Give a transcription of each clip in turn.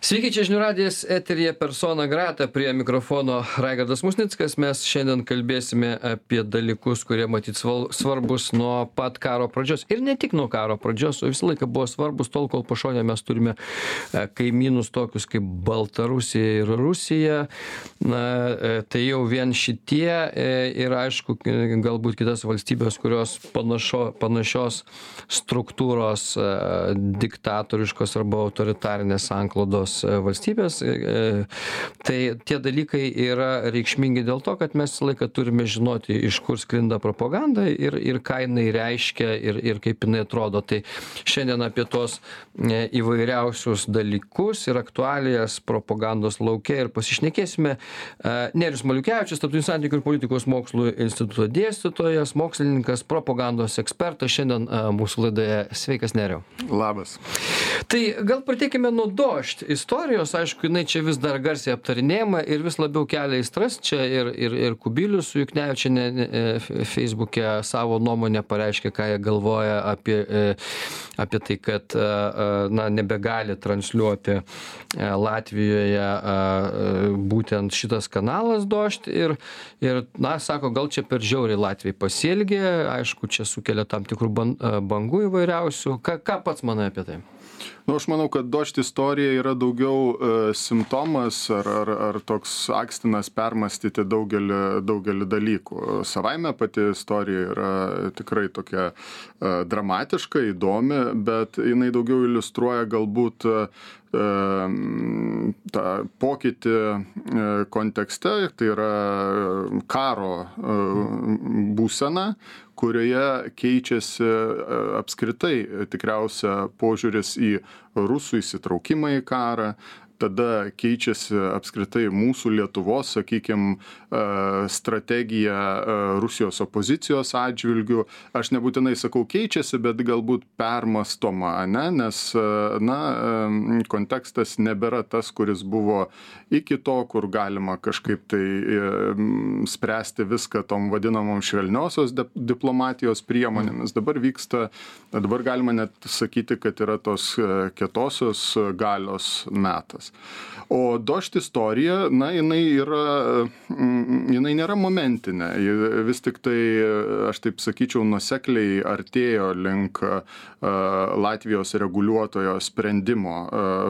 Sveiki, čia žinių radijas eterija persona grata prie mikrofono Raigardas Musnickas. Mes šiandien kalbėsime apie dalykus, kurie matyt svarbus nuo pat karo pradžios. Ir ne tik nuo karo pradžios, o visą laiką buvo svarbus tol, kol pašonė mes turime e, kaimynus tokius kaip Baltarusija ir Rusija. Na, e, tai jau vien šitie e, ir aišku, galbūt kitas valstybės, kurios panašo, panašios struktūros, diktatoriškos arba autoritarinės anklodos kitos e, valstybės. E, e, tai tie dalykai yra reikšmingi dėl to, kad mes visą laiką turime žinoti, iš kur sklinda propaganda ir, ir ką jinai reiškia ir, ir kaip jinai atrodo. Tai šiandien apie tos įvairiausius dalykus ir aktualijas propagandos laukia ir pasišnekėsime. Nerius Maliukevičius, Tarptautinių santykių ir politikos mokslų instituto dėstytojas, mokslininkas, propagandos ekspertas šiandien mūsų laidoje. Sveikas, Neriu. Labas. Tai gal pradėkime nuo došt istorijos aišku jinai čia vis dar garsiai aptarinėjama ir vis labiau kelia aistras čia ir ir ir kubilius su juknevičiene e, feisbuke savo nuomonę pareiškė ką jie galvoja apie e, apie tai kad e, na nebegali transliuoti latvijoje būtent šitas kanalas dožd ir ir na sako gal čia per žiauriai latviai pasielgė aišku čia sukelia tam tikrų ban bangų įvairiausių. Ką ką pats manai apie tai nu aš manau kad dožd istorija yra daugiau e, simptomas ar ar ar toks akstinas permąstyti daugelį daugelį dalykų. Savaime pati istorija yra tikrai tokia e, dramatiška įdomi bet jinai daugiau iliustruoja galbūt e, tą pokytį kontekste, tai yra karo būsena, kurioje keičiasi e, apskritai tikriausia požiūris į rusų įsitraukimą į karą tada keičiasi apskritai mūsų lietuvos sakykim e, strategija e, rusijos opozicijos atžvilgiu aš nebūtinai sakau keičiasi bet galbūt permąstoma ane? Nes e, na kontekstas nebėra tas kuris buvo iki to kur galima kažkaip tai spręsti viską tom vadinamom švelniosios diplomatijos priemonėmis. Dabar vyksta dabar galima net sakyti kad yra tos kietosios galios metas O došt istorija, na, jinai yra, mm, jinai nėra momentinė. Vis tik tai, aš taip sakyčiau, nusekliai artėjo link Latvijos reguliuotojo sprendimo.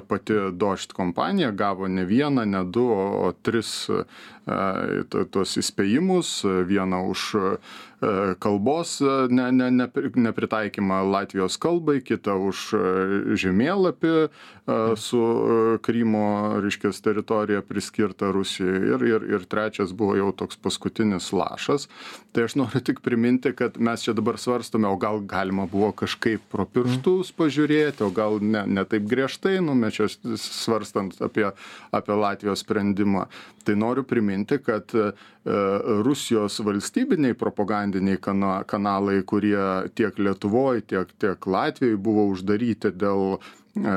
Pati došt kompanija gavo ne vieną, ne du, o tris tuos įspėjimus. Vieną už E, kalbos e, ne, ne, ne, nepritaikymą Latvijos kalbai, kitą už e, žemėlapį su Krymo, reiškia, teritorija priskirta Rusijai ir, ir, ir trečias buvo jau toks paskutinis lašas. Tai aš noriu tik priminti, kad mes čia dabar svarstome, o gal galima buvo kažkaip pro pirštus pažiūrėti, o gal ne, ne taip griežtai, nu, mes čia svarstant apie, apie Latvijos sprendimą. Tai noriu priminti, kad Rusijos valstybiniai propagandiniai kana kanalai kurie tiek lietuvoj tiek tiek latvijoj buvo uždaryti dėl e,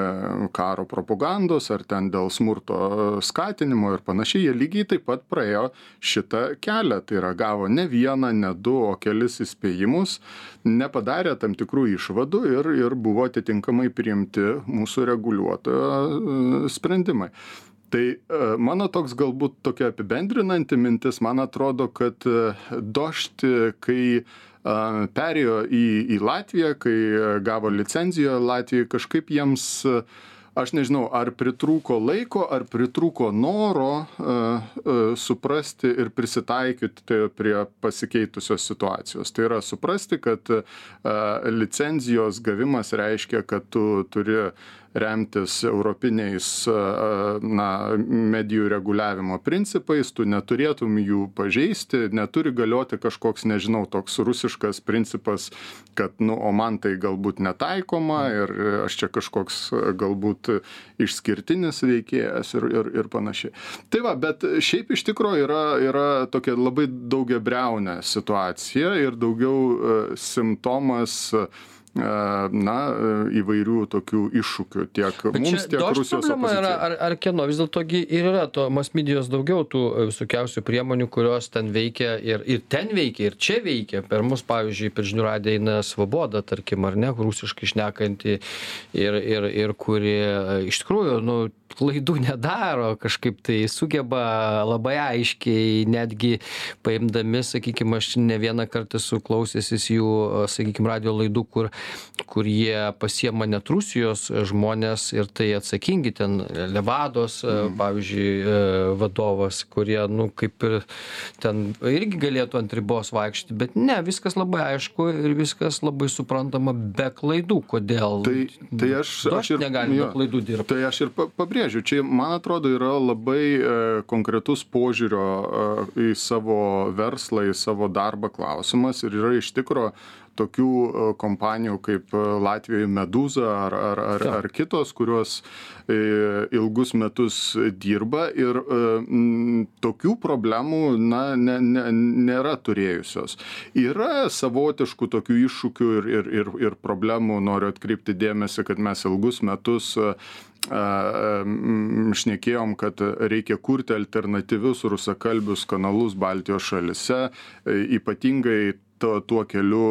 karo propagandos ar ten dėl smurto skatinimo ir panašiai jie lygiai taip pat praėjo šitą kelią. Tai yra gavo ne vieną ne du o kelis įspėjimus nepadarė tam tikrų išvadų ir ir buvo atitinkamai priimti mūsų reguliuotojo e, sprendimai tai e, mano toks galbūt tokia apibendrinanti mintis man atrodo kad e, dožd kai perėjo į į latviją kai gavo licenciją latvijoj kažkaip jiems aš nežinau ar pritrūko laiko ar pritrūko noro suprasti ir prisitaikyti prie pasikeitusios situacijos. Tai yra suprasti kad licenzijos gavimas reiškia kad tu turi remtis europiniais na medijų reguliavimo principais tu neturėtum jų pažeisti neturi galioti kažkoks nežinau toks rusiškas principas kad nu o man tai galbūt netaikoma ir aš čia kažkoks galbūt išskirtinis veikėjas ir ir ir panašiai. Tai va bet šiaip iš tikro yra yra tokia labai daugiabriaunė situacija ir daugiau simptomas na, įvairių tokių iššūkių tiek Bet mums, tiek Rusijos problema yra, opozicijai. ar, ar kieno, vis dėlto ir yra to masmedijos daugiau tų e, visokiausių priemonių, kurios ten veikia ir, ir ten veikia, ir čia veikia. Per mus, pavyzdžiui, per žinių radiją eina svoboda, tarkim, ar ne, rusiškai šnekanti ir, ir, ir kuri e, iš tikrųjų, nu, klaidų nedaro, kažkaip tai sugeba labai aiškiai, netgi paimdami, sakykime, aš ne vieną kartą esu klausęsis jų, sakykime, radio laidų, kur, kur jie pasiema net Rusijos žmonės ir tai atsakingi ten Levados, mm. pavyzdžiui, e, vadovas, kurie, nu, kaip ir ten irgi galėtų ant ribos vaikščioti, bet ne, viskas labai aišku ir viskas labai suprantama be klaidų. Kodėl? Tai, tai aš, aš ir negalime klaidų dirbti. Tai aš ir pabrėžiu, čia, man atrodo, yra labai e, konkretus požiūrio e, į savo verslą, į savo darbą klausimas ir yra iš tikro tokių e, kompanijų kaip Latvijoje Meduza ar, ar, ar, ar kitos, kurios ilgus metus dirba ir tokių problemų na, ne, ne, nėra turėjusios. Yra savotiškų tokių iššūkių ir, ir, ir, ir problemų, noriu atkreipti dėmesį, kad mes ilgus metus šnekėjom, kad reikia kurti alternatyvius rusakalbius kanalus Baltijos šalise, ypatingai to, tuo keliu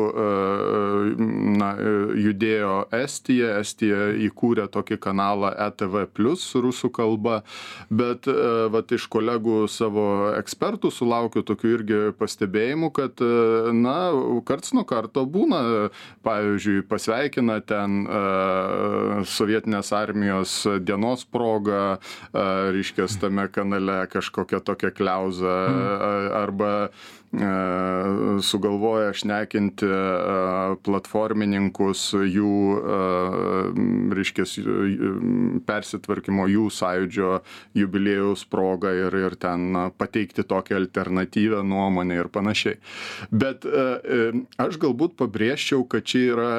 na, judėjo Estija, Estija įkūrė tokį kanalą ETV plus rusų kalba, bet vat, iš kolegų savo ekspertų sulaukiu tokių irgi pastebėjimų, kad na, karts nuo karto būna, pavyzdžiui, pasveikina ten sovietinės armijos dienos proga, reiškia, tame kanale kažkokia tokia kliauza arba sugalvoja šnekinti platformininkus jų, reiškia, persitvarkymo jų sąjūdžio jubilėjaus progą ir, ir ten pateikti tokią alternatyvę nuomonę ir panašiai. Bet aš galbūt pabrėžčiau, kad čia yra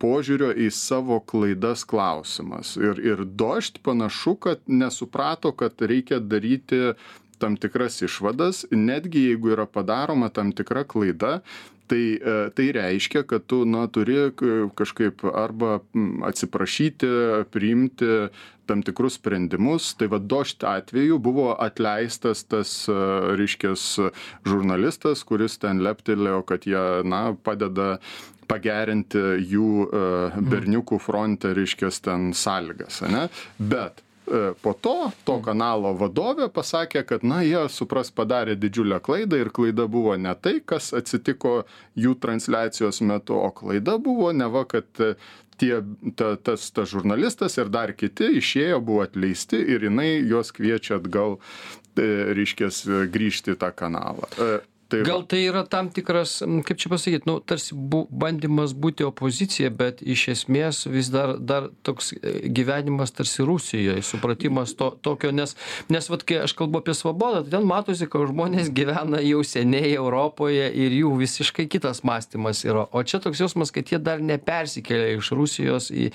požiūrio į savo klaidas klausimas. Ir, ir došt panašu, kad nesuprato, kad reikia daryti tam tikras išvadas, netgi jeigu yra padaroma tam tikra klaida, tai, tai reiškia, kad tu na, turi kažkaip arba atsiprašyti, priimti tam tikrus sprendimus. Tai vad došt atveju buvo atleistas tas, reiškės, žurnalistas, kuris ten leptelėjo, kad jie, na, padeda pagerinti jų berniukų fronte, reiškės, ten sąlygas, ne? Bet po to to kanalo vadovė pasakė, kad, na, jie supras padarė didžiulę klaidą ir klaida buvo ne tai, kas atsitiko jų transliacijos metu, o klaida buvo ne va, kad tie, ta, tas, tas žurnalistas ir dar kiti išėjo, buvo atleisti ir jinai juos kviečia atgal, reiškės, grįžti į tą kanalą. Gal tai yra tam tikras, kaip čia pasakyti, nu, tarsi bu, bandymas būti opozicija, bet iš esmės vis dar, dar toks gyvenimas tarsi Rusijoje, supratimas to, tokio, nes, nes vat, kai aš kalbu apie svobodą, tai ten matosi, kad žmonės gyvena jau seniai Europoje ir jų visiškai kitas mąstymas yra. O čia toks jausmas, kad jie dar nepersikėlė iš Rusijos į,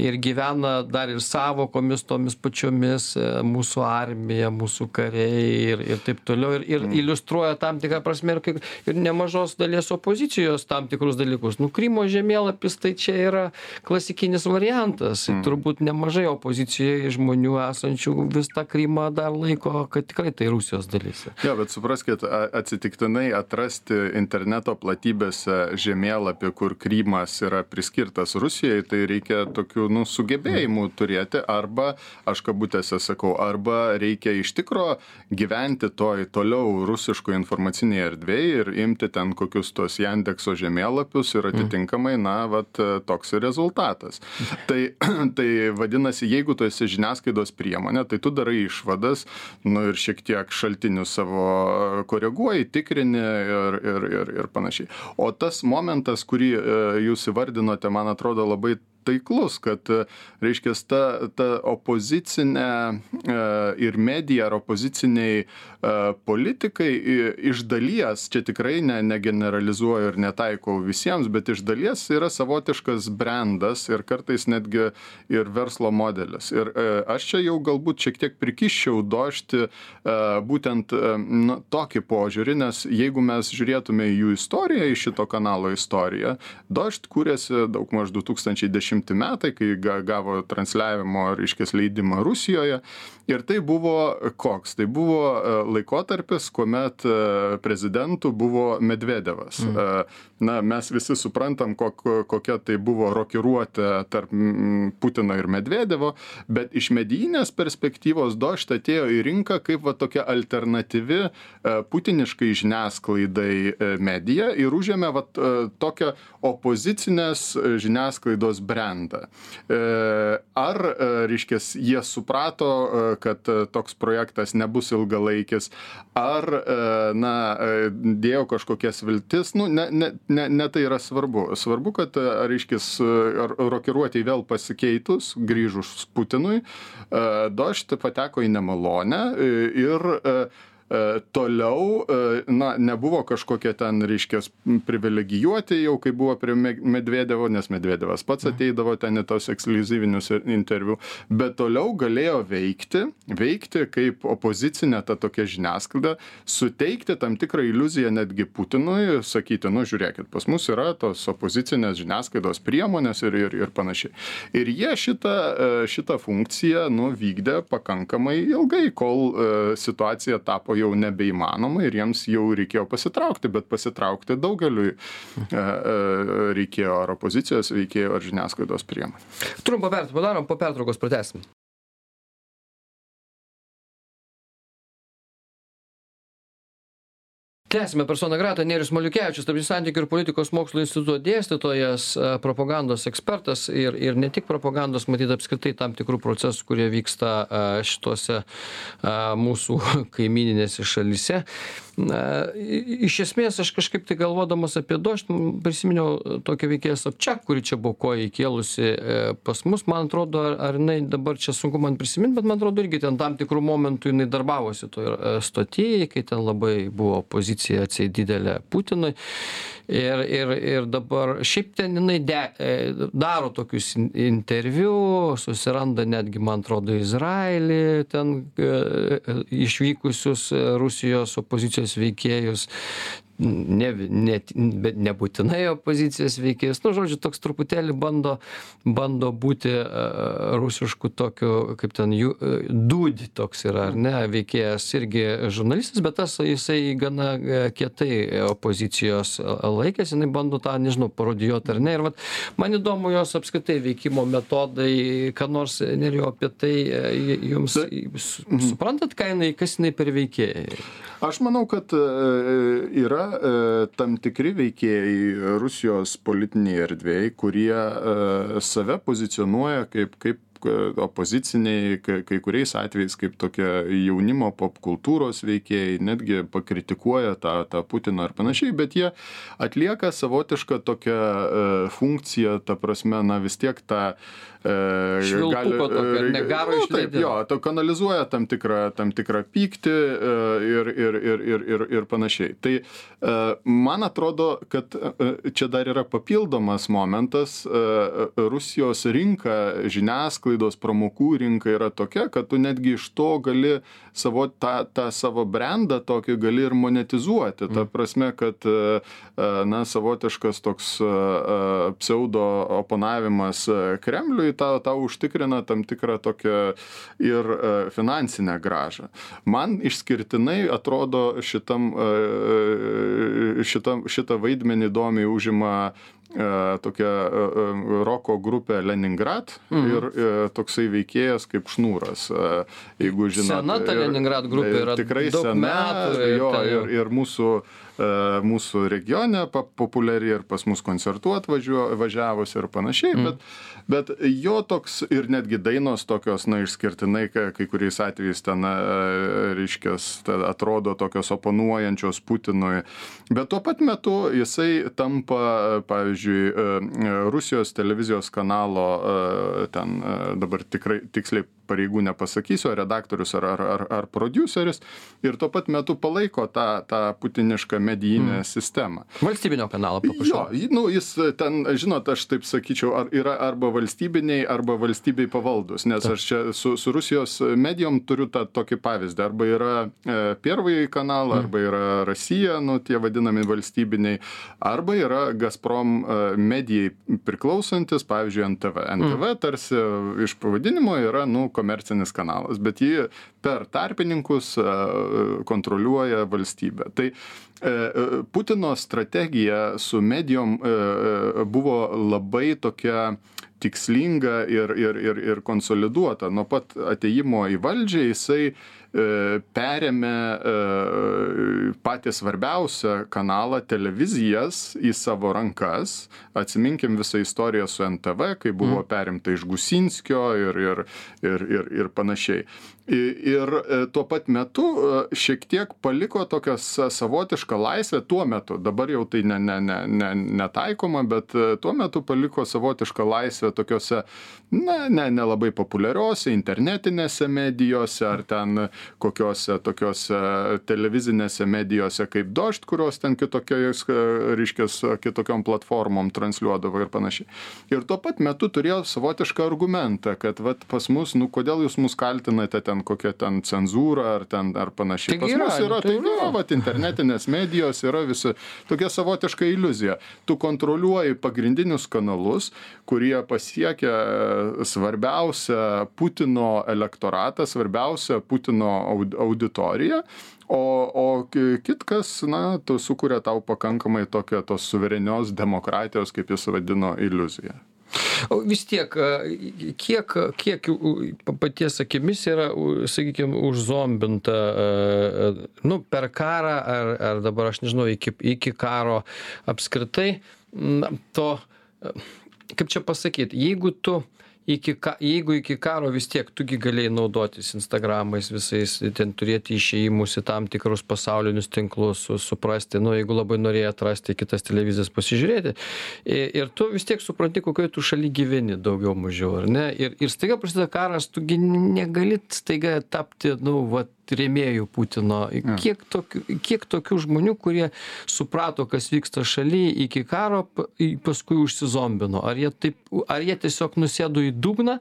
ir gyvena dar ir savokomis tomis pačiomis mūsų armija, mūsų kariai ir, ir taip toliau. Ir, ir iliustruoja tam tikrą prasme prasme ir kaip ir nemažos dalies opozicijos tam tikrus dalykus. Nu krymo žemėlapis tai čia yra klasikinis variantas. Turbūt nemažai opozicijoj žmonių esančių vis tą krymą dar laiko kad tikrai tai rusijos dalis jo bet supraskit atsitiktinai atrasti interneto platybėse žemėlapį kur krymas yra priskirtas rusijai tai reikia tokių nu sugebėjimų turėti. Arba aš kabutėse sakau arba reikia iš tikro gyventi toj toliau rusiškoj informacinėj erdvėj ir imti ten kokius tuos Jandekso žemėlapius ir atitinkamai, na, vat, toks ir rezultatas. Tai, tai vadinasi, jeigu tu esi žiniasklaidos priemonė, tai tu darai išvadas, nu ir šiek tiek šaltinius savo koreguoji, tikrini ir, ir, ir, ir panašiai. O tas momentas, kurį jūs įvardinote, man atrodo labai taiklus, kad, reiškia, ta, ta opozicinė ir medija ar opoziciniai politikai iš dalies, čia tikrai ne, negeneralizuoju ir netaikau visiems, bet iš dalies yra savotiškas brandas ir kartais netgi ir verslo modelis. Ir aš čia jau galbūt šiek tiek prikiščiau došti būtent nu, tokį požiūrį, nes jeigu mes žiūrėtume į jų istoriją, į šito kanalo istoriją, došt kūrėsi daug maž 2010 metai, kai gavo transliavimo, reiškia, leidimą Rusijoje. Ir tai buvo koks? Tai buvo laikotarpis, kuomet prezidentu buvo Medvedevas. Mm. Na, mes visi suprantam, kok, kokia tai buvo rokiruotė tarp Putino ir Medvedevo, bet iš medijinės perspektyvos Došt atėjo į rinką kaip va tokia alternatyvi putiniškai žiniasklaidai medija ir užėmė va tokią opozicinės žiniasklaidos brandą. Ar, reiškia, jie suprato, kad toks projektas nebus ilgalaikis, ar, na, dėjo kažkokias viltis, nu, ne, ne, ne, ne tai yra svarbu. Svarbu, kad, reiškia, rokiruotėjai vėl pasikeitus, grįžus Putinui, Došt pateko į nemalonę ir E, toliau, e, na, nebuvo kažkokie ten, reiškia, privilegijuoti jau, kai buvo prie Medvedevo, nes Medvedevas pats mhm. ateidavo ten į tos ekskluzyvinius interviu, bet toliau galėjo veikti, veikti kaip opozicinė ta tokia žiniasklaida, suteikti tam tikrą iliuziją netgi Putinui, sakyti, nu, žiūrėkit, pas mus yra tos opozicinės žiniasklaidos priemonės ir, ir, ir panašiai. Ir jie šitą, e, šitą funkciją, nu, vykdė pakankamai ilgai, kol situacija tapo jau jau nebeįmanoma ir jiems jau reikėjo pasitraukti, bet pasitraukti daugeliui e, e, reikėjo ar opozicijos veikėjo, ar žiniasklaidos priemonių. Trumpą pertrauką padarom, po pertraukos pratesim. Tęsiame persona grata. Nerijus maliukevičius tarptautinių santykių ir politikos mokslų instituto dėstytojas e, propagandos ekspertas ir ir ne tik propagandos matyt apskritai tam tikrų procesų kurie vyksta e, šitose e, mūsų kaimyninėse šalyse na iš esmės aš kažkaip tai galvodamas apie dožd prisiminiau tokią veikėją sobčiak kuri čia buvo koją įkėlusi pas mus man atrodo ar jinai dabar čia sunku man prisimint bet man atrodo irgi ten tam tikru momentu jinai darbavosi toj stoty kai ten labai buvo opozicija atseit didelė Putinui. Ir, ir, ir dabar šiaip ten jinai de, e, daro tokius interviu, susiranda netgi, man atrodo, Izraelį, ten e, e, išvykusius Rusijos opozicijos veikėjus ne, ne, bet nebūtinai opozicijos veikėjas. Nu, žodžiu, toks truputėlį bando, bando būti uh, rusišku tokiu, kaip ten jų, uh, dūdi toks yra, ar ne, veikėjas irgi žurnalistas, bet tas jisai gana kietai opozicijos laikėsi, jinai bando tą, nežinau, parodijuoti ar ne. Ir vat, man įdomu jos apskritai veikimo metodai, ką nors nerijo apie tai, jums suprantat, ką jinai, kas jinai per veikėjai? Aš manau, kad yra yra e, tam tikri veikėjai Rusijos politinėje erdvėje, kurie e, save pozicionuoja kaip, kaip opoziciniai, kai kuriais atvejais kaip tokie jaunimo popkultūros veikėjai, netgi pakritikuoja tą, tą Putiną ar panašiai, bet jie atlieka savotišką tokią e, funkciją, ta prasme, na vis tiek tą gali, tokio, negaro nu, taip, jo, to kanalizuoja tam tikrą, tam tikrą pyktį ir, ir, ir, ir, ir, ir panašiai. Tai man atrodo, kad čia dar yra papildomas momentas. Rusijos rinka, žiniasklaidos pramokų rinka yra tokia, kad tu netgi iš to gali savo tą, tą savo brandą tokį gali ir monetizuoti. Ta mm. prasme, kad na, savotiškas toks pseudo oponavimas Kremliui tau, tau užtikrina tam tikrą tokią ir e, finansinę gražą. Man išskirtinai atrodo šitam, e, šitam, šitą vaidmenį įdomiai užima e, tokia roko grupė Leningrad mm. ir toksai veikėjas kaip Šnūras. Jeigu žinote. Sena ta Leningrad grupė yra. Tikrai sena. Metų, jo, ir, ir mūsų mūsų regione populiari ir pas mus koncertuot važiavus ir panašiai, mm. bet, bet jo toks ir netgi dainos tokios, na, išskirtinai, kai kuriais atvejais ten, reiškės, atrodo tokios oponuojančios Putinui, bet tuo pat metu jisai tampa, pavyzdžiui, pavyzdžiui, Rusijos televizijos kanalo, ten dabar tikrai tiksliai pareigų nepasakysiu, ar redaktorius, ar, ar, ar, ar produceris, ir tuo pat metu palaiko tą, tą putinišką medijinę mm. sistemą. Valstybinio kanalo paprašau. Jo, nu, jis ten, žinot, aš taip sakyčiau, ar yra arba valstybiniai, arba valstybei pavaldus, nes aš čia su, su Rusijos medijom turiu tą tokį pavyzdį, arba yra e, Pirvai kanalą, mm. arba yra Rasija, nu, tie vadinami valstybiniai, arba yra Gazprom e, medijai priklausantis, pavyzdžiui, NTV. NTV mm. tarsi iš pavadinimo yra, nu, komercinis kanalas, bet jį per tarpininkus e, kontroliuoja valstybė. Tai e, e, Putino strategija su medijom buvo labai tokia tikslinga ir, ir, ir, ir konsoliduota. Nuo pat ateimo į valdžią jisai perėmė patį svarbiausią kanalą televizijas į savo rankas. Atsiminkim visą istoriją su NTV, kai buvo mm. perimta iš Gusinskio ir, ir, ir, ir, ir panašiai ir e, tuo pat metu e, šiek tiek paliko tokią savotišką laisvę tuo metu. Dabar jau tai ne ne ne ne netaikoma bet e, tuo metu paliko savotišką laisvę tokiose na ne nelabai populiariose internetinėse medijose ar ten kokiose tokiose televizinėse medijose kaip dožd kurios ten kitokiais reiškias kitokiom platformom transliuodavo ir panašiai. Ir tuo pat metu turėjo savotišką argumentą kad vat pas mus nu kodėl jūs mus kaltinate ten ten kokia ten cenzūra ar ten ar panašiai. Pas mus yra, tai yra, vat, internetinės medijos yra visi tokia savotiška iliuzija. Tu kontroliuoji pagrindinius kanalus, kurie pasiekia e, svarbiausią Putino elektoratą, svarbiausią Putino auditoriją. O, o kitkas, na, tu sukuria tau pakankamai tokią tos suverenios demokratijos, kaip jis vadino, iliuziją. O vis tiek, kiek, kiek paties akimis yra, sakykime, užzombinta, nu, per karą ar, ar dabar, aš nežinau, iki, iki karo apskritai, to, kaip čia pasakyti, jeigu tu iki ka jeigu iki karo vis tiek tu gi galėjai naudotis instagramais visais ten turėti išėjimus į tam tikrus pasaulinius tinklus su suprasti nu jeigu labai norėjai atrasti kitas televizijas pasižiūrėti. Ir tu vis tiek supranti kokioj tu šaly gyveni daugiau mažiau ar ne? Ir ir staiga prasideda karas tu gi negali staiga tapti nu vat rėmėjų Putino. Kiek tokių, kiek tokių žmonių, kurie suprato, kas vyksta šaly iki karo, paskui užsizombino? Ar jie, taip, ar jie tiesiog nusėdo į dugną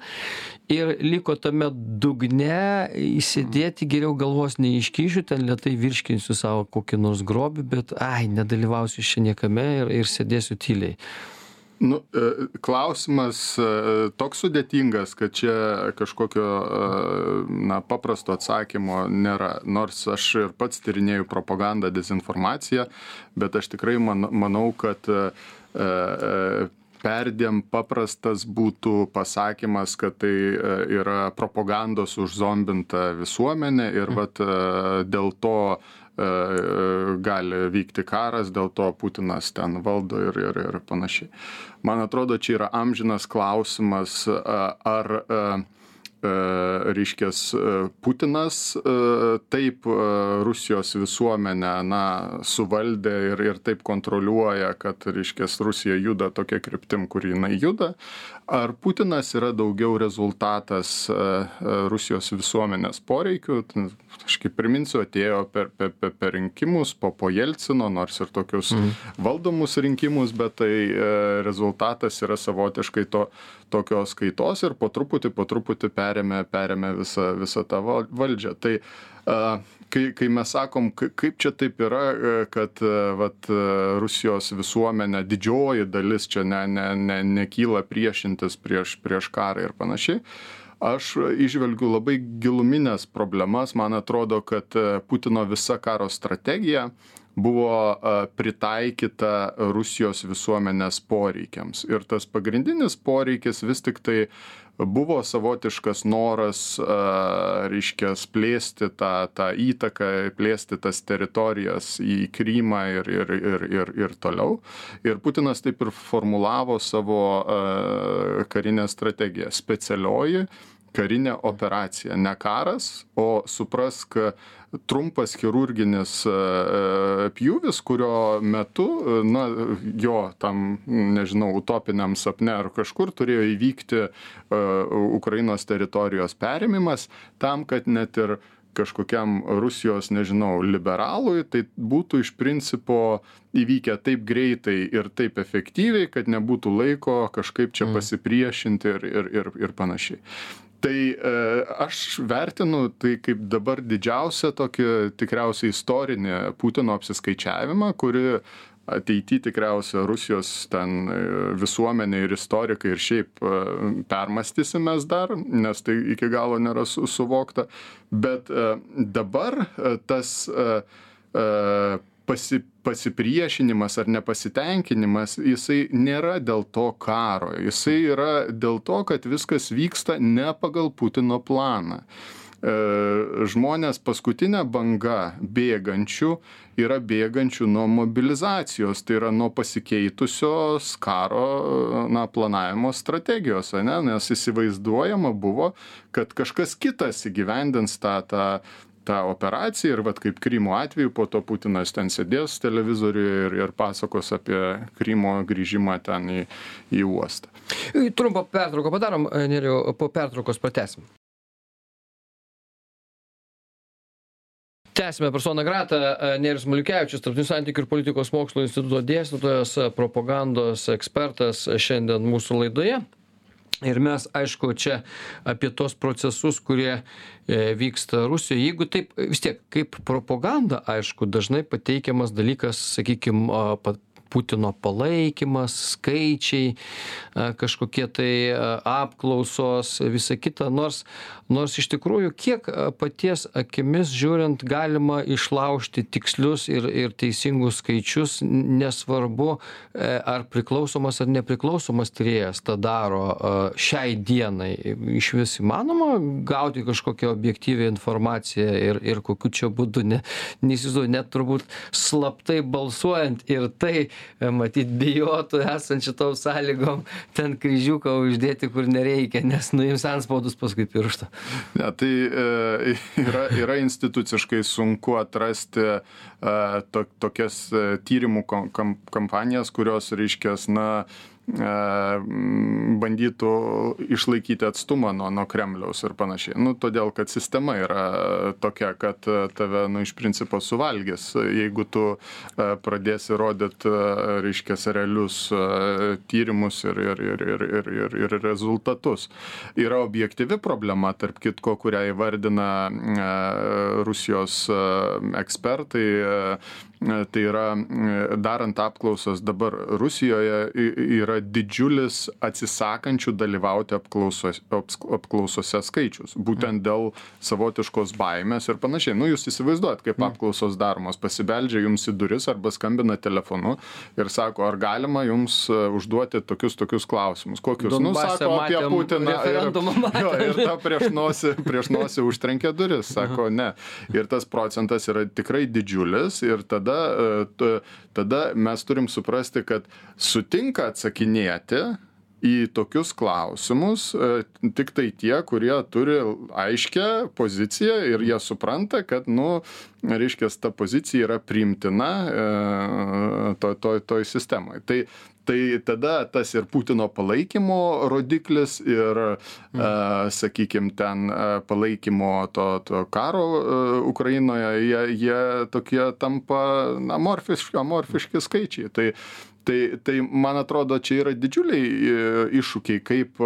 ir liko tame dugne įsidėti geriau galvos neiškyšiu, ten lietai virškinsiu savo kokį nors grobį, bet, ai, nedalyvausiu šiandien niekame ir, ir sėdėsiu tyliai. Nu, e, klausimas e, toks sudėtingas, kad čia kažkokio e, na, paprasto atsakymo nėra. Nors aš ir pats tyrinėjau propagandą, dezinformaciją, bet aš tikrai man, manau, kad perdėm paprastas būtų pasakymas, kad tai yra propagandos užzombinta visuomenė ir vat, dėl to gali vykti karas, dėl to Putinas ten valdo ir, ir, ir panašiai. Man atrodo, čia yra amžinas klausimas, ar reiškės Putinas taip Rusijos visuomenę na, suvaldė ir, ir taip kontroliuoja, kad reiškės Rusija juda tokia kryptim, kur jinai juda, ar Putinas yra daugiau rezultatas Rusijos visuomenės poreikių, aš kaip priminsiu, atėjo per, per, per, per rinkimus, po, po Jelcino, nors ir tokius mm. valdomus rinkimus, bet tai e, rezultatas yra savotiškai to, tokios kaitos ir po truputį, po truputį perėmė, perėmė visą, visą tą valdžią. Tai e, kai, kai mes sakom, kaip čia taip yra, e, kad e, vat, e, Rusijos visuomenė, didžioji dalis čia ne, ne, ne, nekyla priešintis prieš, prieš karą ir panašiai aš įžvelgiu labai gilumines problemas. Man atrodo kad putino visa karo strategija buvo pritaikyta rusijos visuomenės poreikiams. Ir tas pagrindinis poreikis vis tiktai buvo savotiškas noras reiškias plėsti tą tą įtaką plėsti tas teritorijas į krymą ir ir ir ir ir toliau. Ir putinas taip ir formulavo savo karinę strategiją. Specialioji karinė operacija, ne karas, o suprask trumpas chirurginis pjūvis, kurio metu, na, jo tam, nežinau, utopiniam sapne ar kažkur turėjo įvykti Ukrainos teritorijos perimimas tam, kad net ir kažkokiam Rusijos, nežinau, liberalui, tai būtų iš principo įvykę taip greitai ir taip efektyviai, kad nebūtų laiko kažkaip čia mm. pasipriešinti ir, ir, ir, ir panašiai. Tai e, aš vertinu tai kaip dabar didžiausią tokį tikriausiai istorinį Putino apsiskaičiavimą, kuri ateity tikriausia Rusijos ten e, visuomenė ir istorikai ir šiaip e, permastysim mes dar, nes tai iki galo nėra su, suvokta. Bet dabar tas pasi, pasipriešinimas ar nepasitenkinimas, jisai nėra dėl to karo, jisai yra dėl to, kad viskas vyksta ne pagal Putino planą. E, žmonės paskutinė banga bėgančių yra bėgančių nuo mobilizacijos, tai yra nuo pasikeitusios karo na, planavimo strategijos, ne? nes įsivaizduojama buvo, kad kažkas kitas įgyvendins tą, tą tą operaciją ir vat kaip Krymo atveju, po to Putinas ten sėdės televizoriuje ir, ir pasakos apie Krymo grįžimą ten į, į uostą. Trumpą pertrauką padarom, Neriu, po pertraukos pratesim. tęsiame persona grata nerijus maliukevičius tarptautinių santykių ir politikos mokslų instituto dėstytojas propagandos ekspertas šiandien mūsų laidoje ir mes aišku čia apie tuos procesus kurie e, vyksta rusijoj jeigu taip vis tiek kaip propaganda aišku dažnai pateikiamas dalykas sakykim pa Putino palaikymas, skaičiai, kažkokie tai apklausos, visa kita, nors, nors iš tikrųjų kiek paties akimis žiūrint galima išlaužti tikslius ir, ir teisingus skaičius, nesvarbu, e, ar priklausomas ar nepriklausomas tyrėjas tą daro šiai dienai. Iš vis įmanoma gauti kažkokią objektyvę informaciją ir, ir kokiu čia būdu, ne, neįsivaizduoju, net turbūt slaptai balsuojant ir tai E, matyt bijotų esant šitom sąlygom ten kryžiuką uždėti kur nereikia nes nuims antspaudus paskui piršto. Ne tai e, yra yra instituciškai sunku atrasti e, to tokias tyrimų kam kampanijas kurios reiškias na bandytų išlaikyti atstumą nuo, nuo Kremliaus ir panašiai. Nu, todėl, kad sistema yra tokia, kad tave, nu, iš principo suvalgys, jeigu tu pradėsi rodyti, reiškia, realius tyrimus ir, ir, ir, ir, ir, ir, ir rezultatus. Yra objektyvi problema, tarp kitko, kurią įvardina Rusijos ekspertai tai yra darant apklausas dabar Rusijoje yra didžiulis atsisakančių dalyvauti apklausos, apklausose skaičius. Būtent dėl savotiškos baimės ir panašiai. Nu, jūs įsivaizduojat, kaip apklausos daromos. Pasibeldžia jums į duris arba skambina telefonu ir sako, ar galima jums e, užduoti tokius tokius klausimus. Kokius? Nu, sako apie Putiną. Ir, jo, ir ta prieš nosį, prieš nosį užtrenkė duris. Sako, ne. Ir tas procentas yra tikrai didžiulis ir tada tada, e, tada mes turim suprasti, kad sutinka atsakinėti į tokius klausimus e, tik tai tie, kurie turi aiškę poziciją ir jie supranta, kad, nu, reiškia, ta pozicija yra priimtina e, toj to, to sistemoje. Tai tai tada tas ir Putino palaikymo rodiklis ir, mm. a, sakykim, ten palaikymo to, to karo a, Ukrainoje, jie, jie tokie tampa amorfiški, amorfiški skaičiai. Tai, tai, tai man atrodo, čia yra didžiuliai iššūkiai, kaip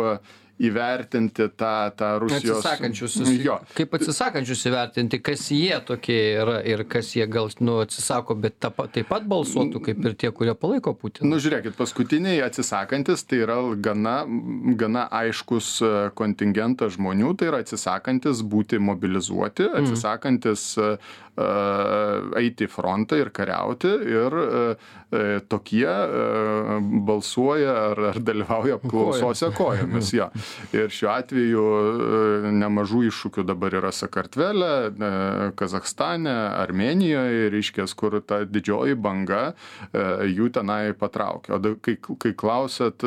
įvertinti tą, tą Rusijos. Atsisakančius. Jo. Kaip atsisakančius įvertinti, kas jie tokie yra ir kas jie gal nu, atsisako, bet ta, taip pat balsuotų kaip ir tie, kurie palaiko Putiną. Nu, žiūrėkit, paskutiniai atsisakantis tai yra gana, gana aiškus e, kontingentas žmonių, tai yra atsisakantis būti mobilizuoti, mm. atsisakantis mm eiti į frontą ir kariauti ir tokie balsuoja ar, ar dalyvauja apklausose kojomis. Ja. Ir šiuo atveju nemažų iššūkių dabar yra Sakartvele, Kazakstane, Armenijoje, reiškės, kur ta didžioji banga jų tenai patraukia. O kai, kai klausėt,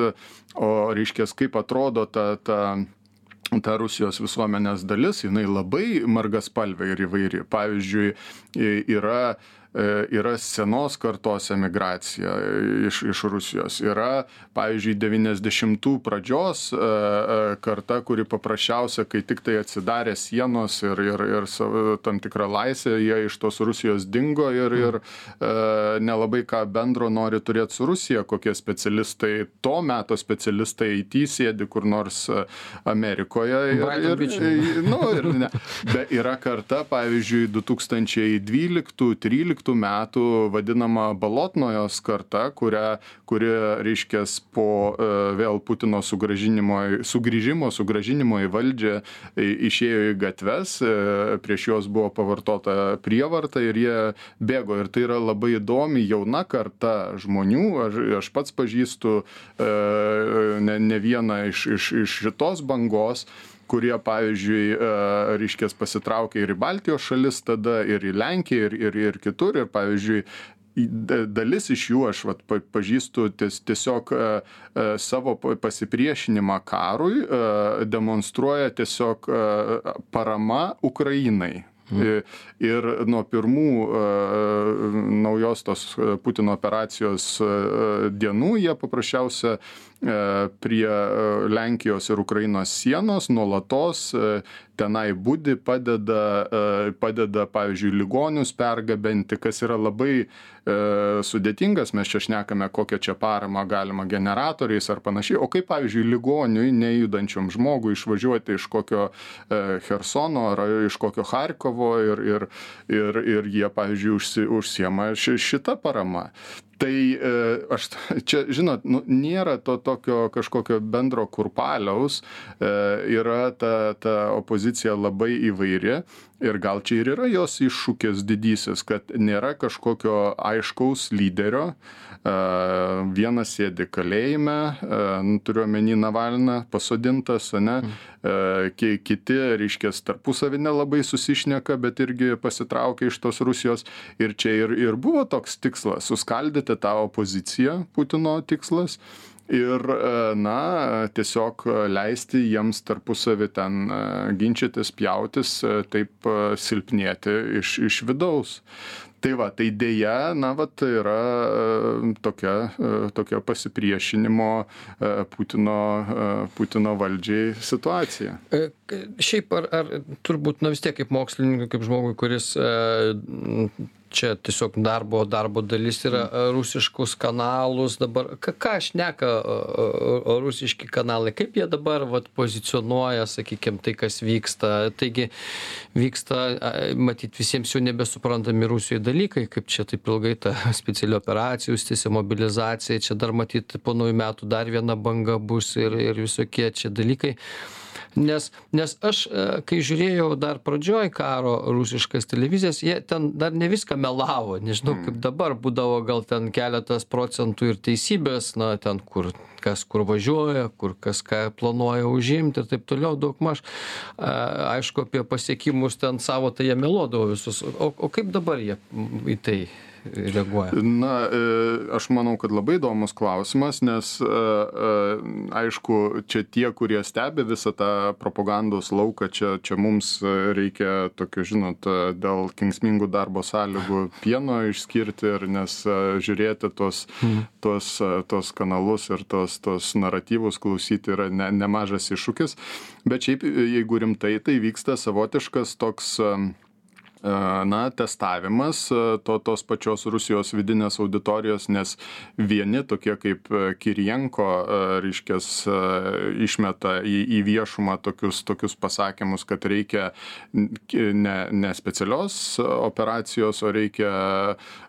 o reiškės, kaip atrodo ta, ta ta Rusijos visuomenės dalis, jinai labai margaspalvė ir įvairi. Pavyzdžiui, yra yra senos kartos emigracija iš, iš Rusijos. Yra, pavyzdžiui, 90-ų pradžios e, e, karta, kuri paprasčiausia, kai tik tai atsidarė sienos ir, ir, ir tam tikrą laisvę, jie iš tos Rusijos dingo ir, ir nelabai ką bendro nori turėti su Rusija, kokie specialistai, to meto specialistai IT sėdi kur nors Amerikoje. Ir, ir, nu, ir ne. Be, yra karta, pavyzdžiui, 2012-2013 tryliktų metų vadinama balotnojos karta kurią kuri reiškias po e, vėl putino sugrįžimo sugrąžinimo į valdžią išėjo į gatves e, prieš juos buvo pavartota prievarta ir jie bėgo. Ir tai yra labai įdomi jauna karta žmonių. Aš aš pats pažįstu e, ne ne vieną iš iš iš šitos bangos kurie pavyzdžiui e, reiškias pasitraukė ir į baltijos šalis tada ir į lenkiją ir ir ir kitur ir pavyzdžiui dalis iš jų aš vat pa pažįstu ties tiesiog e, e, savo pasipriešinimą karui demonstruoja tiesiog parama ukrainai Mhm. Ir nuo pirmų naujos tos Putino operacijos dienų jie paprasčiausia prie Lenkijos ir Ukrainos sienos nuolatos tenai budi, padeda, padeda pavyzdžiui, ligonius pergabenti, kas yra labai sudėtingas, mes čia šnekame, kokią čia paramą galima generatoriais ar panašiai, o kaip, pavyzdžiui, ligoniui, nejudančiam žmogui išvažiuoti iš kokio Hersono ar iš kokio Harkovo ir, ir, ir, ir jie, pavyzdžiui, užsi, užsiema šitą paramą tai e, aš čia žinot nu nėra to tokio kažkokio bendro kurpaliaus e, yra ta ta opozicija labai įvairi ir gal čia ir yra jos iššūkis didysis kad nėra kažkokio aiškaus lyderio vienas sėdi kalėjime, nu, turiu omeny Navalną, pasodintas, ne, kiti, reiškia, tarpusavį nelabai susišneka, bet irgi pasitraukia iš tos Rusijos. Ir čia ir, ir buvo toks tikslas - suskaldyti tą opoziciją, Putino tikslas ir na tiesiog leisti jiems tarpusavy ten ginčytis pjautis taip silpnėti iš iš vidaus. Tai va tai deja na vat yra e, tokia e, tokia pasipriešinimo e, putino putino valdžiai situacija šiaip ar ar turbūt na vis tiek kaip mokslininkui kaip žmogui kuris čia tiesiog darbo darbo dalis yra rusiškus kanalus dabar. Ką ką šneka rusiški kanalai? Kaip jie dabar vat pozicionuoja sakykim tai kas vyksta? Taigi vyksta matyt visiems jau nebesuprantami rusijoj dalykai kaip čia taip ilgai ta speciali operacija užsitęsė mobilizacija čia dar matyt po naujų metų dar viena banga bus ir ir visokie čia dalykai nes nes aš e, kai žiūrėjau dar pradžioj karo rusiškas televizijas jie ten dar ne viską melavo. Nežinau kaip mm. dabar būdavo gal ten keletas procentų ir teisybės na ten kur kas kur važiuoja kur kas ką planuoja užimt ir taip toliau daugmaž. A aišku apie pasiekimus ten savo tai jie meluodavo visus. O o kaip dabar jie į tai reaguoja? Na, e, aš manau, kad labai įdomus klausimas, nes e, e, aišku, čia tie, kurie stebi visą tą propagandos lauką, čia, čia mums reikia tokio, žinot, dėl kingsmingų darbo sąlygų pieno išskirti ir nes žiūrėti tos, mhm. tos, tos kanalus ir tos, tos naratyvus klausyti yra ne, nemažas iššūkis. Bet šiaip, jeigu rimtai, tai vyksta savotiškas toks na testavimas to tos pačios rusijos vidinės auditorijos nes vieni tokie kaip kirijenko reiškias išmeta į į viešumą tokius tokius pasakymus kad reikia ne ne specialios operacijos o reikia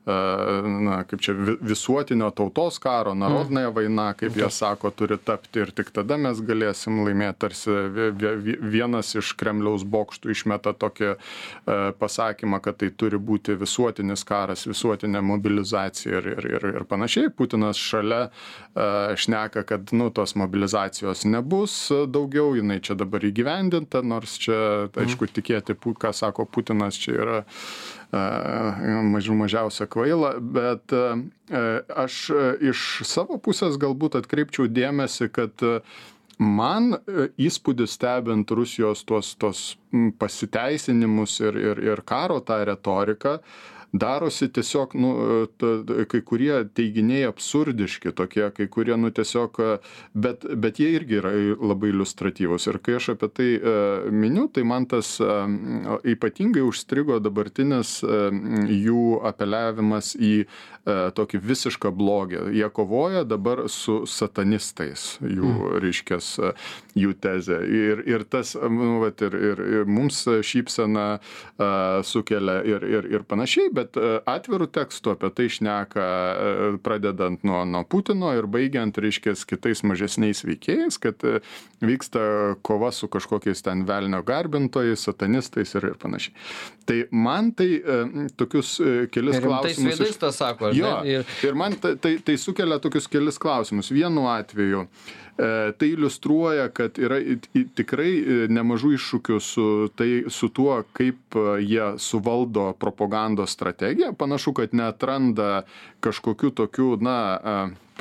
na kaip čia visuotinio tautos karo narodnaja vaina kaip jie sako turi tapti ir tik tada mes galėsim laimėt tarsi vienas iš kremliaus bokštų išmeta tokį pasakymą pasakymą kad tai turi būti visuotinis karas visuotinė mobilizacija ir ir ir ir panašiai. Putinas šalia a šneka kad nu tos mobilizacijos nebus daugiau jinai čia dabar įgyvendinta nors čia aišku tikėti ką sako putinas čia yra a mažų mažiausia kvaila bet aš iš savo pusės galbūt atkreipčiau dėmesį kad man įspūdis stebint rusijos tuos tuos pasiteisinimus ir ir ir karo tą retoriką darosi tiesiog nu ta kai kurie teiginiai absurdiški tokie kai kurie nu tiesiog bet bet jie irgi yra labai iliustratyvūs. Ir kai aš apie tai miniu tai man tas ypatingai užstrigo dabartinis jų apeliavimas į tokį visišką blogį. Jie kovoja dabar su satanistais jų reiškias jų tezė. Ir ir tas nu vat ir ir ir mums šypseną sukelia ir ir ir panašiai bet bet atviru tekstu apie tai šneka pradedant nuo nuo putino ir baigiant reiškias kitais mažesniais veikėjais kad vyksta kova su kažkokiais ten velnio garbintojais satanistais ir ir panašiai. Tai man tai tokius kelis klausimus veidais tą sako jo ir man tai tai sukelia tokius kelis klausimus. Vienu atveju tai iliustruoja kad yra tikrai nemažų iššūkių su tai su tuo kaip jie suvaldo propagandos strategiją. Panašu kad neatranda kažkokių tokių na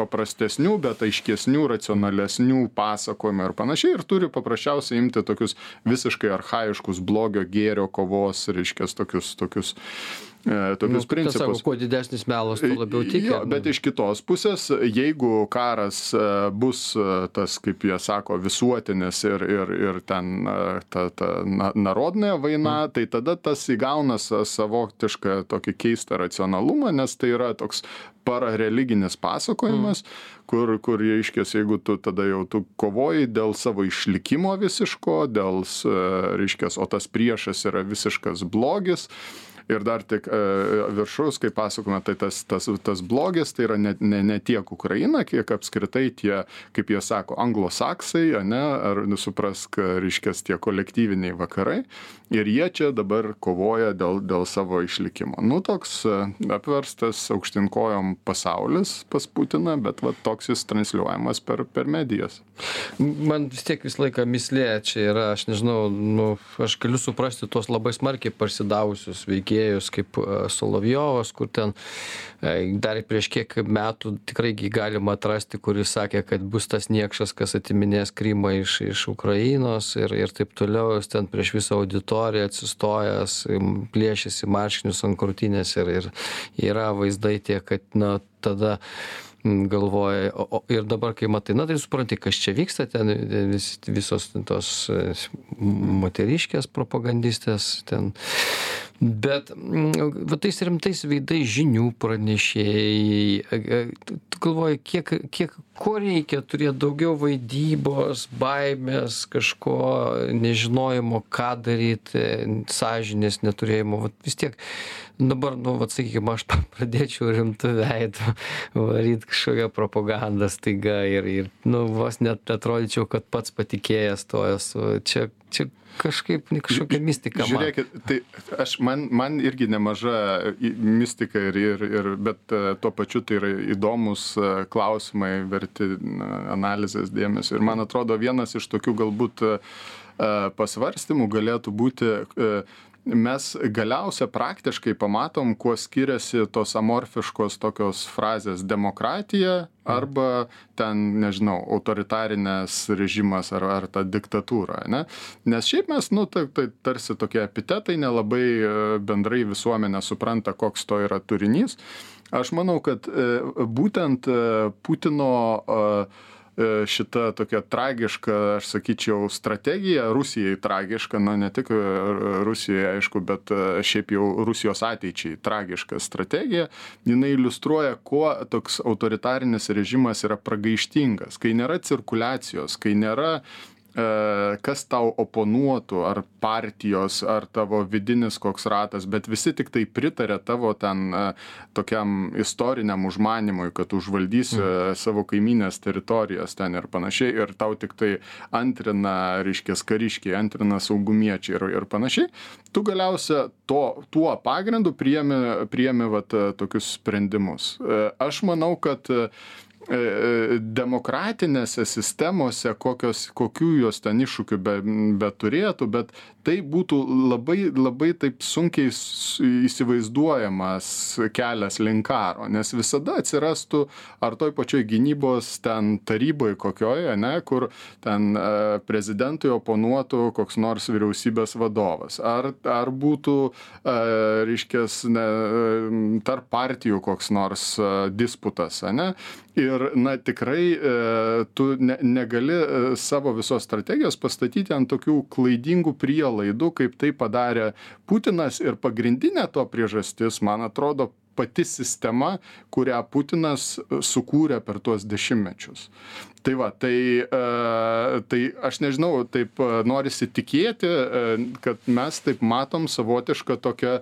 paprastesnių bet aiškesnių racionalesnių pasakojimų ir panašiai ir turi paprasčiausiai imti tokius visiškai archajiškus blogio gėrio kovos reiškias tokius tokius tokius principus. Sako, kuo didesnis melas, tuo labiau tiki. Jo, bet iš kitos pusės, jeigu karas bus tas, kaip jie sako, visuotinis ir, ir, ir ten ta, ta narodinė vaina, mm. tai tada tas įgauna savotišką tokį keistą racionalumą, nes tai yra toks parareliginis pasakojimas, mm. kur, kur reiškia, jeigu tu tada jau tu kovoji dėl savo išlikimo visiško, dėl, reiškia, o tas priešas yra visiškas blogis, ir dar tik viršus, kaip pasakome, tai tas, tas, tas blogis tai yra ne, ne, ne tiek Ukraina, kiek apskritai tie, kaip jie sako, anglosaksai, ne, ar suprask, reiškės tie kolektyviniai vakarai. Ir jie čia dabar kovoja dėl, dėl savo išlikimo. Nu, toks apverstas aukštinkojom pasaulis pas Putiną, bet va, toks jis transliuojamas per, per medijas. Man vis tiek visą laiką mislė čia yra, aš nežinau, nu, aš galiu suprasti tuos labai smarkiai parsidavusius veikėjus veikėjus kaip Solovjovas, kur ten dar prieš kiek metų tikrai galima atrasti, kuris sakė, kad bus tas niekšas, kas atiminės Krymą iš, iš Ukrainos ir, ir taip toliau, jis ten prieš visą auditoriją atsistojęs, plėšėsi marškinius ant krūtinės ir, ir yra vaizdai tie, kad na, tada galvoji o o ir dabar kai matai na tai supranti kas čia vyksta ten vis visos tos moteriškės propagandistės ten bet va tais rimtais veidais žinių pranešėjai tu galvoji kiek kiek ko reikia turėt daugiau vaidybos baimės kažko nežinojimo ką daryt sąžinės neturėjimo. Vat vis tiek dabar nu vat sakykim aš pradėčiau rimtu veidu varyt kažkokią propagandą staiga ir ir nu vos net atrodyčiau kad pats patikėjęs tuo esu. Čia čia kažkaip kažkokia mistika man. Žiūrėkit, tai aš, man, man irgi nemaža mistika ir, ir, ir bet tuo pačiu tai yra įdomus klausimai, verti analizės dėmesio. Ir man atrodo, vienas iš tokių galbūt pasvarstymų galėtų būti mes galiausia praktiškai pamatom kuo skiriasi tos amorfiškos tokios frazės demokratija arba ten nežinau autoritarinės režimas ar ar ta diktatūra ane nes šiaip mes nu tai tai tarsi tokie epitetai nelabai bendrai visuomenė supranta koks to yra turinys. Aš manau kad būtent putino E, šita tokia tragiška, aš sakyčiau, strategija Rusijai tragiška, na ne tik Rusijai, aišku, bet e, šiaip jau Rusijos ateičiai tragiška strategija, jinai iliustruoja, kuo toks autoritarinis režimas yra pragaištingas, kai nėra cirkuliacijos, kai nėra E, kas tau oponuotų, ar partijos, ar tavo vidinis koks ratas, bet visi tik tai pritarė tavo ten e, tokiam istoriniam užmanimui, kad užvaldysi mm. savo kaiminės teritorijas ten ir panašiai, ir tau tik tai antrina, reiškia, kariškiai, antrina saugumiečiai ir, ir panašiai, tu galiausia to, tuo pagrindu priemi, priemi vat, tokius sprendimus. E, aš manau, kad demokratinėse sistemose, kokios, kokių jos ten iššūkių be, beturėtų, bet tai būtų labai, labai taip sunkiai įsivaizduojamas kelias link karo, nes visada atsirastų ar toj pačioj gynybos ten taryboje kokioje, ne, kur ten prezidentui oponuotų koks nors vyriausybės vadovas, ar, ar būtų, reiškia, tarp partijų koks nors disputas, ne? Ir, na, tikrai e, tu ne, negali e, savo visos strategijos pastatyti ant tokių klaidingų prielaidų, kaip tai padarė Putinas ir pagrindinė to priežastis, man atrodo, pati sistema, kurią Putinas sukūrė per tuos dešimtmečius. Tai va, tai, e, tai aš nežinau, taip norisi tikėti, kad mes taip matom savotišką tokią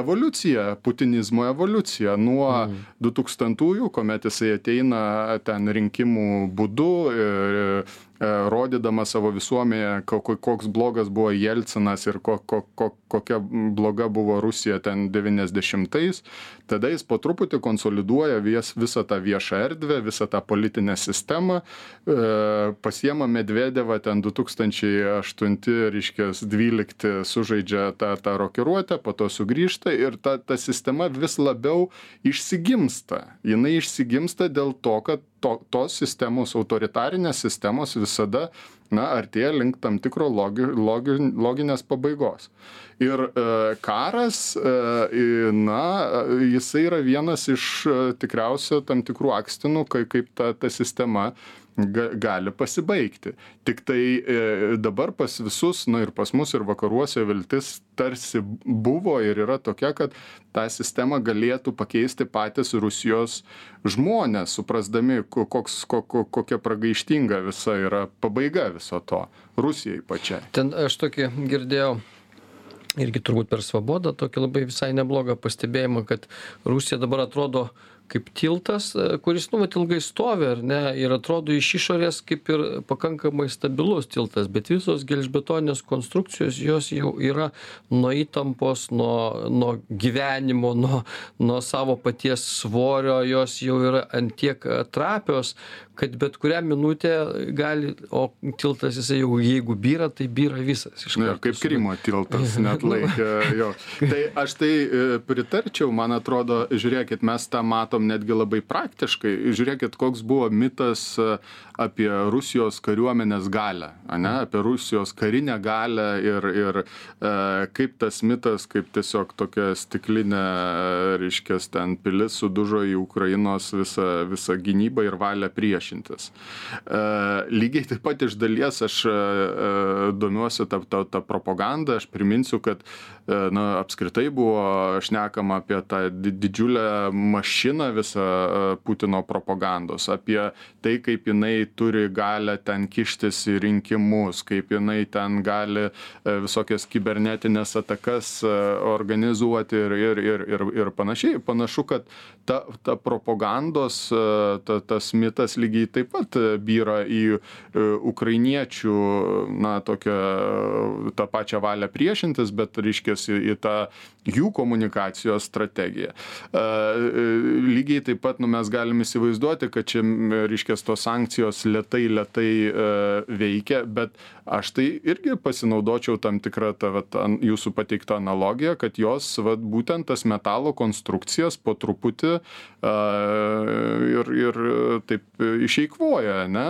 evoliuciją, putinizmo evoliuciją nuo mm. 2000-ųjų, kuomet jisai ateina ten rinkimų būdu ir E, rodydamas savo visuomenėje, koks blogas buvo Jelcinas ir ko, ko, ko, kokia bloga buvo Rusija ten 90-ais, tada jis po truputį konsoliduoja vis, visą tą viešą erdvę, visą tą politinę sistemą, e, pasiema Medvedevą ten 2008, reiškia, 12 sužaidžia tą, tą rokiruotę, po to sugrįžta ir ta, ta sistema vis labiau išsigimsta. Jis išsigimsta dėl to, kad to, tos sistemos, autoritarinės sistemos visada, na, artėja link tam tikro logi, logi, loginės pabaigos. Ir e, karas, e, na, jisai yra vienas iš e, tikriausia tam tikrų akstinų, kai, kaip ta, ta sistema ga, gali pasibaigti. Tik tai e, dabar pas visus, na ir pas mus ir vakaruose viltis tarsi buvo ir yra tokia, kad tą sistemą galėtų pakeisti patys Rusijos žmonės, suprasdami, koks, ko, ko, kokia pragaištinga visa yra pabaiga viso to Rusijai pačiai. Ten aš tokį girdėjau irgi turbūt per svabodą tokį labai visai neblogą pastebėjimą, kad Rusija dabar atrodo kaip tiltas e, kuris nu vat ilgai stovi ar ne ir atrodo iš išorės kaip ir pakankamai stabilus tiltas bet visos gelžbetoninės konstrukcijos jos jau yra nuo įtampos nuo nuo gyvenimo nuo nuo savo paties svorio jos jau yra ant tiek trapios kad bet kurią minutę gali o tiltas jisai jau jeigu byra tai byra visas iš karto. kaip krymo tiltas neatlaikė jo. Tai aš tai e, pritarčiau man atrodo žiūrėkit mes tą matom netgi labai praktiškai. Žiūrėkit koks buvo mitas e, apie rusijos kariuomenės galią ane apie rusijos karinę galią ir ir e, kaip tas mitas kaip tiesiog tokia stiklinė reiškias ten pilis sudužo į ukrainos visą visą gynybą ir valią priešintis e, lygiai taip pat iš dalies aš domiuosi ta ta ta propaganda aš priminsiu kad na apskritai buvo šnekama apie tą didžiulę mašiną visą e, Putino propagandos, apie tai, kaip jinai turi galę ten kištis į rinkimus, kaip jinai ten gali e, visokias kibernetinės atakas e, organizuoti ir, ir, ir, ir, ir panašiai. Panašu, kad ta, ta propagandos, ta, tas mitas lygiai taip pat byra į ukrainiečių, na, tokią tą pačią valią priešintis, bet, reiškia, į tą jų komunikacijos strategiją. Lygiai taip pat nu mes galim įsivaizduoti kad čia reiškias tos sankcijos lėtai e, veikia bet aš tai irgi pasinaudočiau tam tikra ta vat an jūsų pateikta analogija kad jos vat būtent tas metalo konstrukcijas po truputį a ir ir taip išeikvoja ane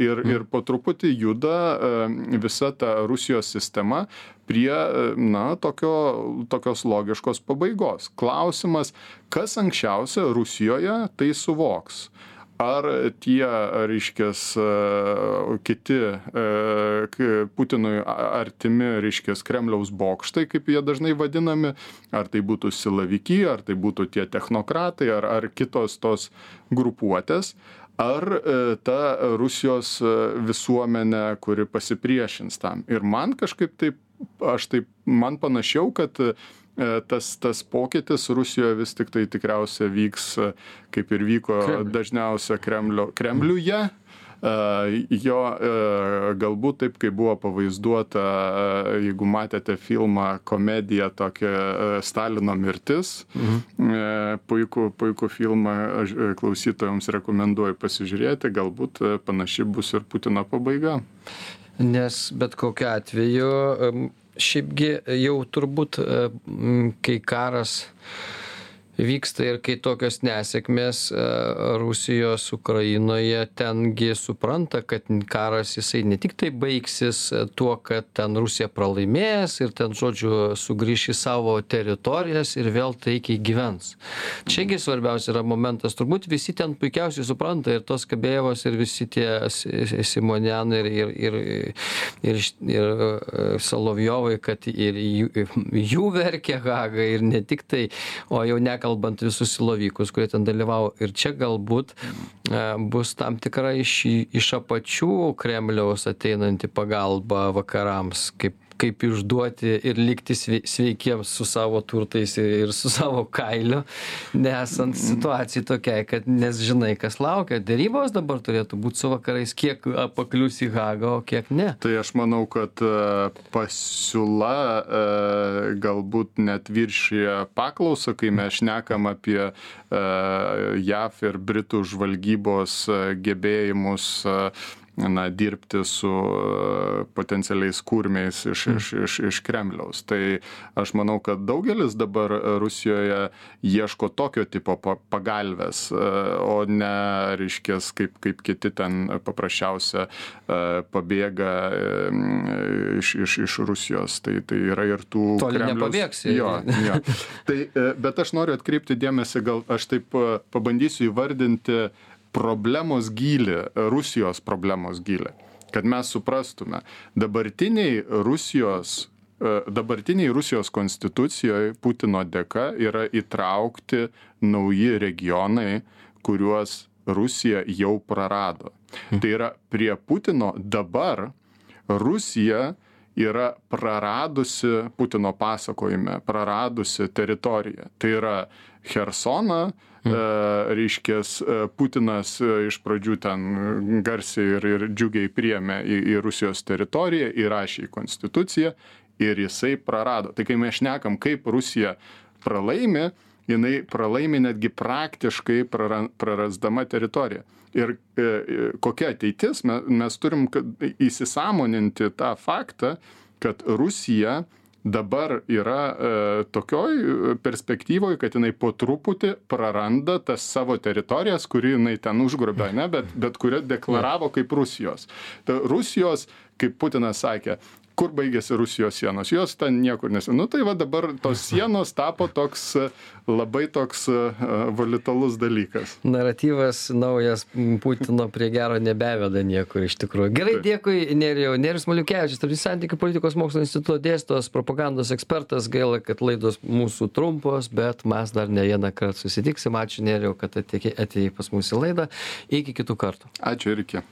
ir ir po truputį juda visa ta rusijos sistema prie na tokio tokios logiškos pabaigos. Klausimas kas anksčiausia rusijoje tai suvoks ar tie reiškias kiti putinui artimi reiškias kremliaus bokštai kaip jie dažnai vadinami ar tai būtų silaviki ar tai būtų tie technokratai ar ar kitos tos grupuotės ar ta rusijos visuomenė kuri pasipriešins tam. Ir man kažkaip taip aš taip man panašiau kad E, tas tas pokytis rusijoj vis tiktai tikriausia vyks kaip ir vyko dažniausia kremlio kremliuje. Jo galbūt taip kaip buvo pavaizduota jeigu matėte filmą komediją tokią stalino mirtis. Mhm. puikų puikų filmą klausytojams rekomenduoju pasižiūrėti galbūt panaši bus ir putino pabaiga. Nes bet kokiu atveju šiaipgi jau turbūt kai karas vyksta ir kai tokios nesėkmės e, rusijos ukrainoje ten gi supranta kad karas jisai ne tiktai baigsis tuo kad ten rusija pralaimės ir ten žodžiu sugrįš į savo teritorijas ir vėl taikiai gyvens. Čia gi svarbiausia yra momentas turbūt visi ten puikiausiai supranta ir tos kabėjevos ir visi tie simonjanai ir ir ir ir ir e, solovjovai kad ir jų jų verkė haga ir ne tiktai o jau nekalbant kalbant visus silovykus kurie ten dalyvavo. Ir čia galbūt e, bus tam tikra iš iš apačių kremliaus ateinanti pagalba vakarams kaip kaip išduoti ir likti svei sveikiems su savo turtais ir su savo kailiu nesant situacijai tokiai kad nes žinai kas laukia. Derybos dabar turėtų būt su vakarais kiek paklius į hagą o kiek ne. Tai aš manau kad pasiūla galbūt net viršija paklausą kai mes šnekam apie jav ir britų žvalgybos gebėjimus na dirbti su e, potencialiais kurmiais iš iš iš iš kremliaus. Tai aš manau kad daugelis dabar rusijoje ieško tokio tipo pa pagalvės e, o ne reiškias kaip kaip kiti ten paprasčiausia e, pabėga iš iš iš rusijos. Tai tai yra ir tų kremliaus jo jo. Tai bet aš noriu atkreipti dėmesį gal aš taip pabandysiu įvardinti problemos gylį rusijos problemos gylį. Kad mes suprastume dabartiniai rusijos e, dabartinėj rusijos konstitucijoj putino dėka yra įtraukti nauji regionai kuriuos rusija jau prarado. Hm. tai yra prie putino dabar rusija yra praradusi putino pasakojime praradusi teritoriją. Tai yra chersoną E, reiškias e, Putinas e, iš pradžių ten garsiai ir, ir džiugiai priemė į, į Rusijos teritoriją, įrašė į konstituciją ir jisai prarado. Tai kai mes šnekam, kaip Rusija pralaimi, jinai pralaimi netgi praktiškai prarasdama teritoriją. Ir e, kokia ateitis, mes, mes turim įsisamoninti tą faktą, kad Rusija dabar yra e, tokioj e, perspektyvoj kad jinai po truputį praranda tas savo teritorijas kurį jinai ten užgrobė ane bet bet kurias deklaravo kaip rusijos. Ta rusijos kaip putinas sakė kur baigiasi rusijos sienos? Jos ten niekur nesi nu tai va dabar tos sienos tapo toks labai toks volitalus dalykas. Naratyvas naujas putino prie gero nebeveda niekur iš tikrųjų. Gerai dėkui nerijau. Nerijus maliukevičius tarptautinių santykių politikos mokslų instituto dėstytojas propagandos ekspertas. Gaila kad laidos mūsų trumpos bet mes dar ne vienąkart susitiksim. Ačiū nerijau kad atėjai pas mus į laidą. Iki kitų kartų. Ačiū ir iki